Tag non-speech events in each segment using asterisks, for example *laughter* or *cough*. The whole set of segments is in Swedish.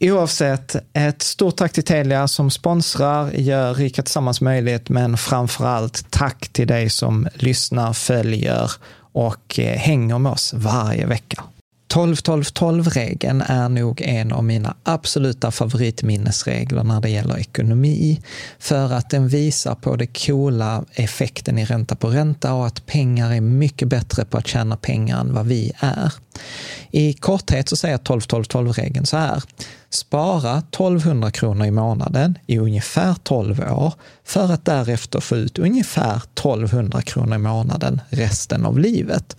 Oavsett, ett stort tack till Telia som sponsrar, gör Rika Tillsammans möjligt, men framför allt tack till dig som lyssnar, följer och eh, hänger med oss varje vecka. 12-12-12-regeln är nog en av mina absoluta favoritminnesregler när det gäller ekonomi. För att den visar på det coola effekten i ränta på ränta och att pengar är mycket bättre på att tjäna pengar än vad vi är. I korthet så säger 12-12-12-regeln så här. Spara 1200 kronor i månaden i ungefär 12 år för att därefter få ut ungefär 1200 kronor i månaden resten av livet.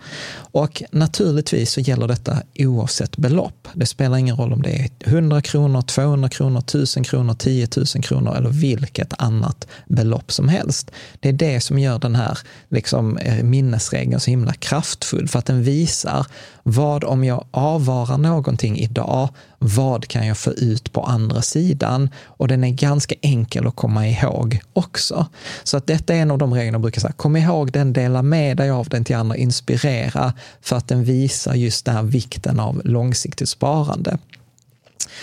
Och naturligtvis så gäller detta oavsett belopp. Det spelar ingen roll om det är 100 kronor, 200 kronor, 1000 kronor, 10 000 kronor eller vilket annat belopp som helst. Det är det som gör den här liksom, eh, minnesregeln så himla kraftfull, för att den visar vad om jag avvarar någonting idag, vad kan jag få ut på andra sidan? Och den är ganska enkel att komma ihåg också. Så att detta är en av de reglerna jag brukar säga, kom ihåg den, dela med dig av den till andra, inspirera, för att den visar just den här vikten av långsiktigt sparande.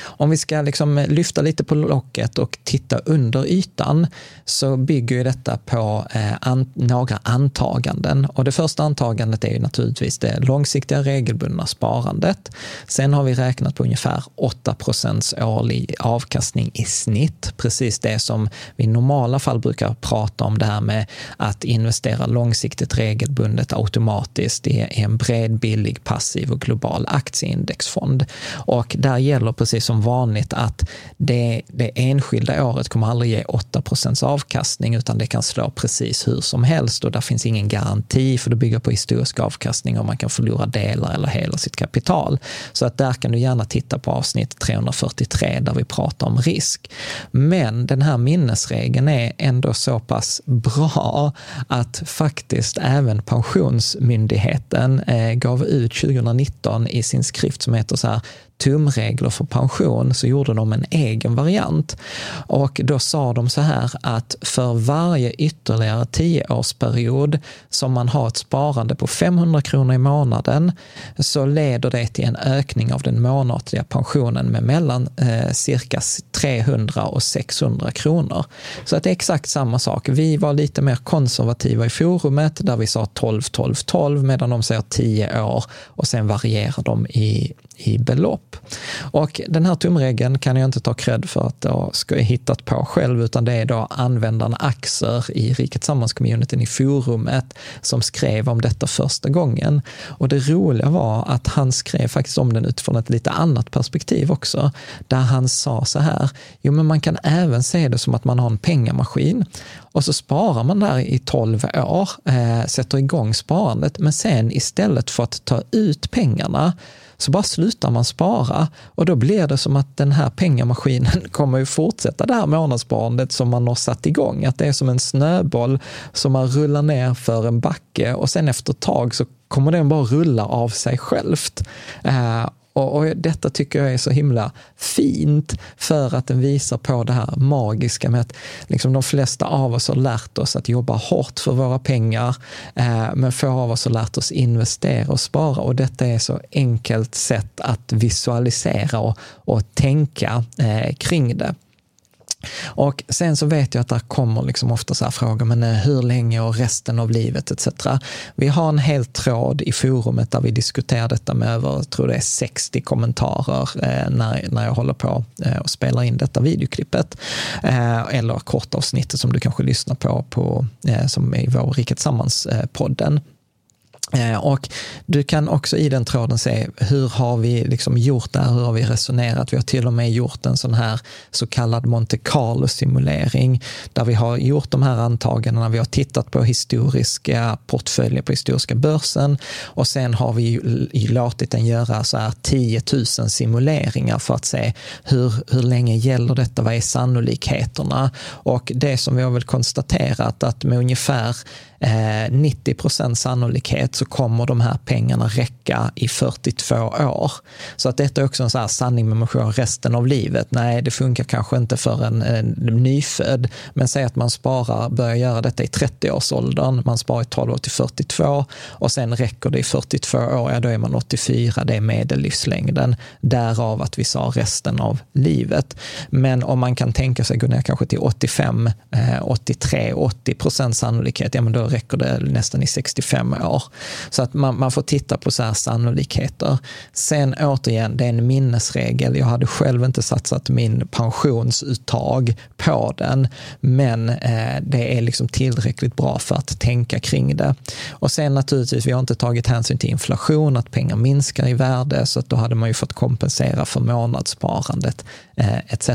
Om vi ska liksom lyfta lite på locket och titta under ytan så bygger ju detta på eh, an, några antaganden. Och det första antagandet är ju naturligtvis det långsiktiga regelbundna sparandet. Sen har vi räknat på ungefär 8% årlig avkastning i snitt. Precis det som vi i normala fall brukar prata om det här med att investera långsiktigt regelbundet automatiskt i en bred, billig, passiv och global aktieindexfond. Och där gäller precis som vanligt att det, det enskilda året kommer aldrig ge 8% avkastning, utan det kan slå precis hur som helst och där finns ingen garanti för det bygger på historisk avkastning och man kan förlora delar eller hela sitt kapital. Så att där kan du gärna titta på avsnitt 343 där vi pratar om risk. Men den här minnesregeln är ändå så pass bra att faktiskt även Pensionsmyndigheten eh, gav ut 2019 i sin skrift som heter så här tumregler för pension så gjorde de en egen variant. Och då sa de så här att för varje ytterligare tioårsperiod som man har ett sparande på 500 kronor i månaden så leder det till en ökning av den månatliga pensionen med mellan eh, cirka 300 och 600 kronor. Så att det är exakt samma sak. Vi var lite mer konservativa i forumet där vi sa 12, 12, 12 medan de säger 10 år och sen varierar de i, i belopp. Och den här tumregeln kan jag inte ta cred för att jag ska hittat på själv, utan det är då användaren Axer i Riket Sammans-communityn i forumet som skrev om detta första gången. Och det roliga var att han skrev faktiskt om den utifrån ett lite annat perspektiv också, där han sa så här, jo men man kan även se det som att man har en pengamaskin och så sparar man där i 12 år, eh, sätter igång sparandet, men sen istället för att ta ut pengarna så bara slutar man spara och då blir det som att den här pengamaskinen *laughs* kommer ju fortsätta det här månadssparandet som man har satt igång. Att det är som en snöboll som man rullar ner för en backe och sen efter ett tag så kommer den bara rulla av sig självt. Eh, och, och, detta tycker jag är så himla fint för att den visar på det här magiska med att liksom de flesta av oss har lärt oss att jobba hårt för våra pengar, eh, men få av oss har lärt oss investera och spara och detta är så enkelt sätt att visualisera och, och tänka eh, kring det. Och sen så vet jag att det kommer liksom ofta så här frågor, men eh, hur länge och resten av livet etc. Vi har en hel tråd i forumet där vi diskuterar detta med över, jag tror det är 60 kommentarer eh, när, när jag håller på eh, och spelar in detta videoklippet. Eh, eller kortavsnittet som du kanske lyssnar på, på eh, som är i vår Riket Sammans-podden. Eh, Eh, och du kan också i den tråden se hur har vi liksom gjort det här, hur har vi resonerat? Vi har till och med gjort en sån här så kallad Monte Carlo-simulering där vi har gjort de här antagandena, vi har tittat på historiska portföljer på historiska börsen och sen har vi låtit den göra så här 10 000 simuleringar för att se hur, hur länge gäller detta, vad är sannolikheterna? Och det som vi har väl konstaterat att med ungefär Eh, 90 procents sannolikhet så kommer de här pengarna räcka i 42 år. Så att detta är också en så här sanning med motion resten av livet. Nej, det funkar kanske inte för en, en nyfödd, men säg att man sparar, börjar göra detta i 30-årsåldern, man sparar i 12 år till 42 och sen räcker det i 42 år, ja då är man 84, det är medellivslängden. Därav att vi sa resten av livet. Men om man kan tänka sig gå ner kanske till 85, 83, 80 procents sannolikhet, ja men då räcker det nästan i 65 år. Så att man, man får titta på så här sannolikheter. Sen återigen, det är en minnesregel. Jag hade själv inte satsat min pensionsuttag på den, men eh, det är liksom tillräckligt bra för att tänka kring det. Och sen naturligtvis, vi har inte tagit hänsyn till inflation, att pengar minskar i värde, så att då hade man ju fått kompensera för månadssparandet eh, etc.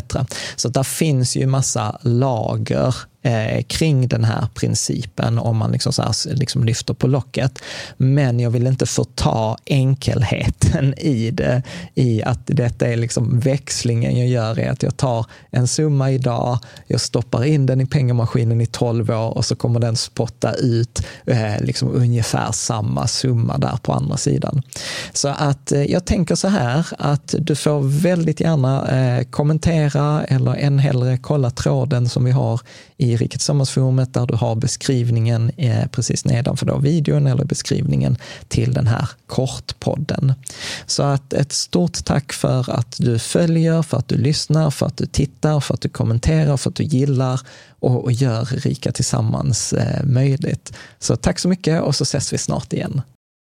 Så där finns ju massa lager eh, kring den här principen om man liksom, så här, liksom lyfter på locket. Men jag vill inte förta enkelheten *laughs* i det, i att detta är liksom växlingen jag gör är att jag tar en summa idag, jag stoppar in den i pengamaskinen i 12 år och så kommer den spotta ut eh, liksom ungefär samma summa där på andra sidan. Så att eh, jag tänker så här att du får väldigt gärna eh, kommentera eller än hellre kolla tråden som vi har i Rikets Sommarsforumet där du har beskrivningen eh, precis nedanför då videon eller beskrivningen till den här kortpodden. Så att ett stort tack för att du följer, för att du lyssnar, för att du tittar, för att du kommenterar, för att du gillar och, och gör Rika Tillsammans eh, möjligt. Så tack så mycket och så ses vi snart igen.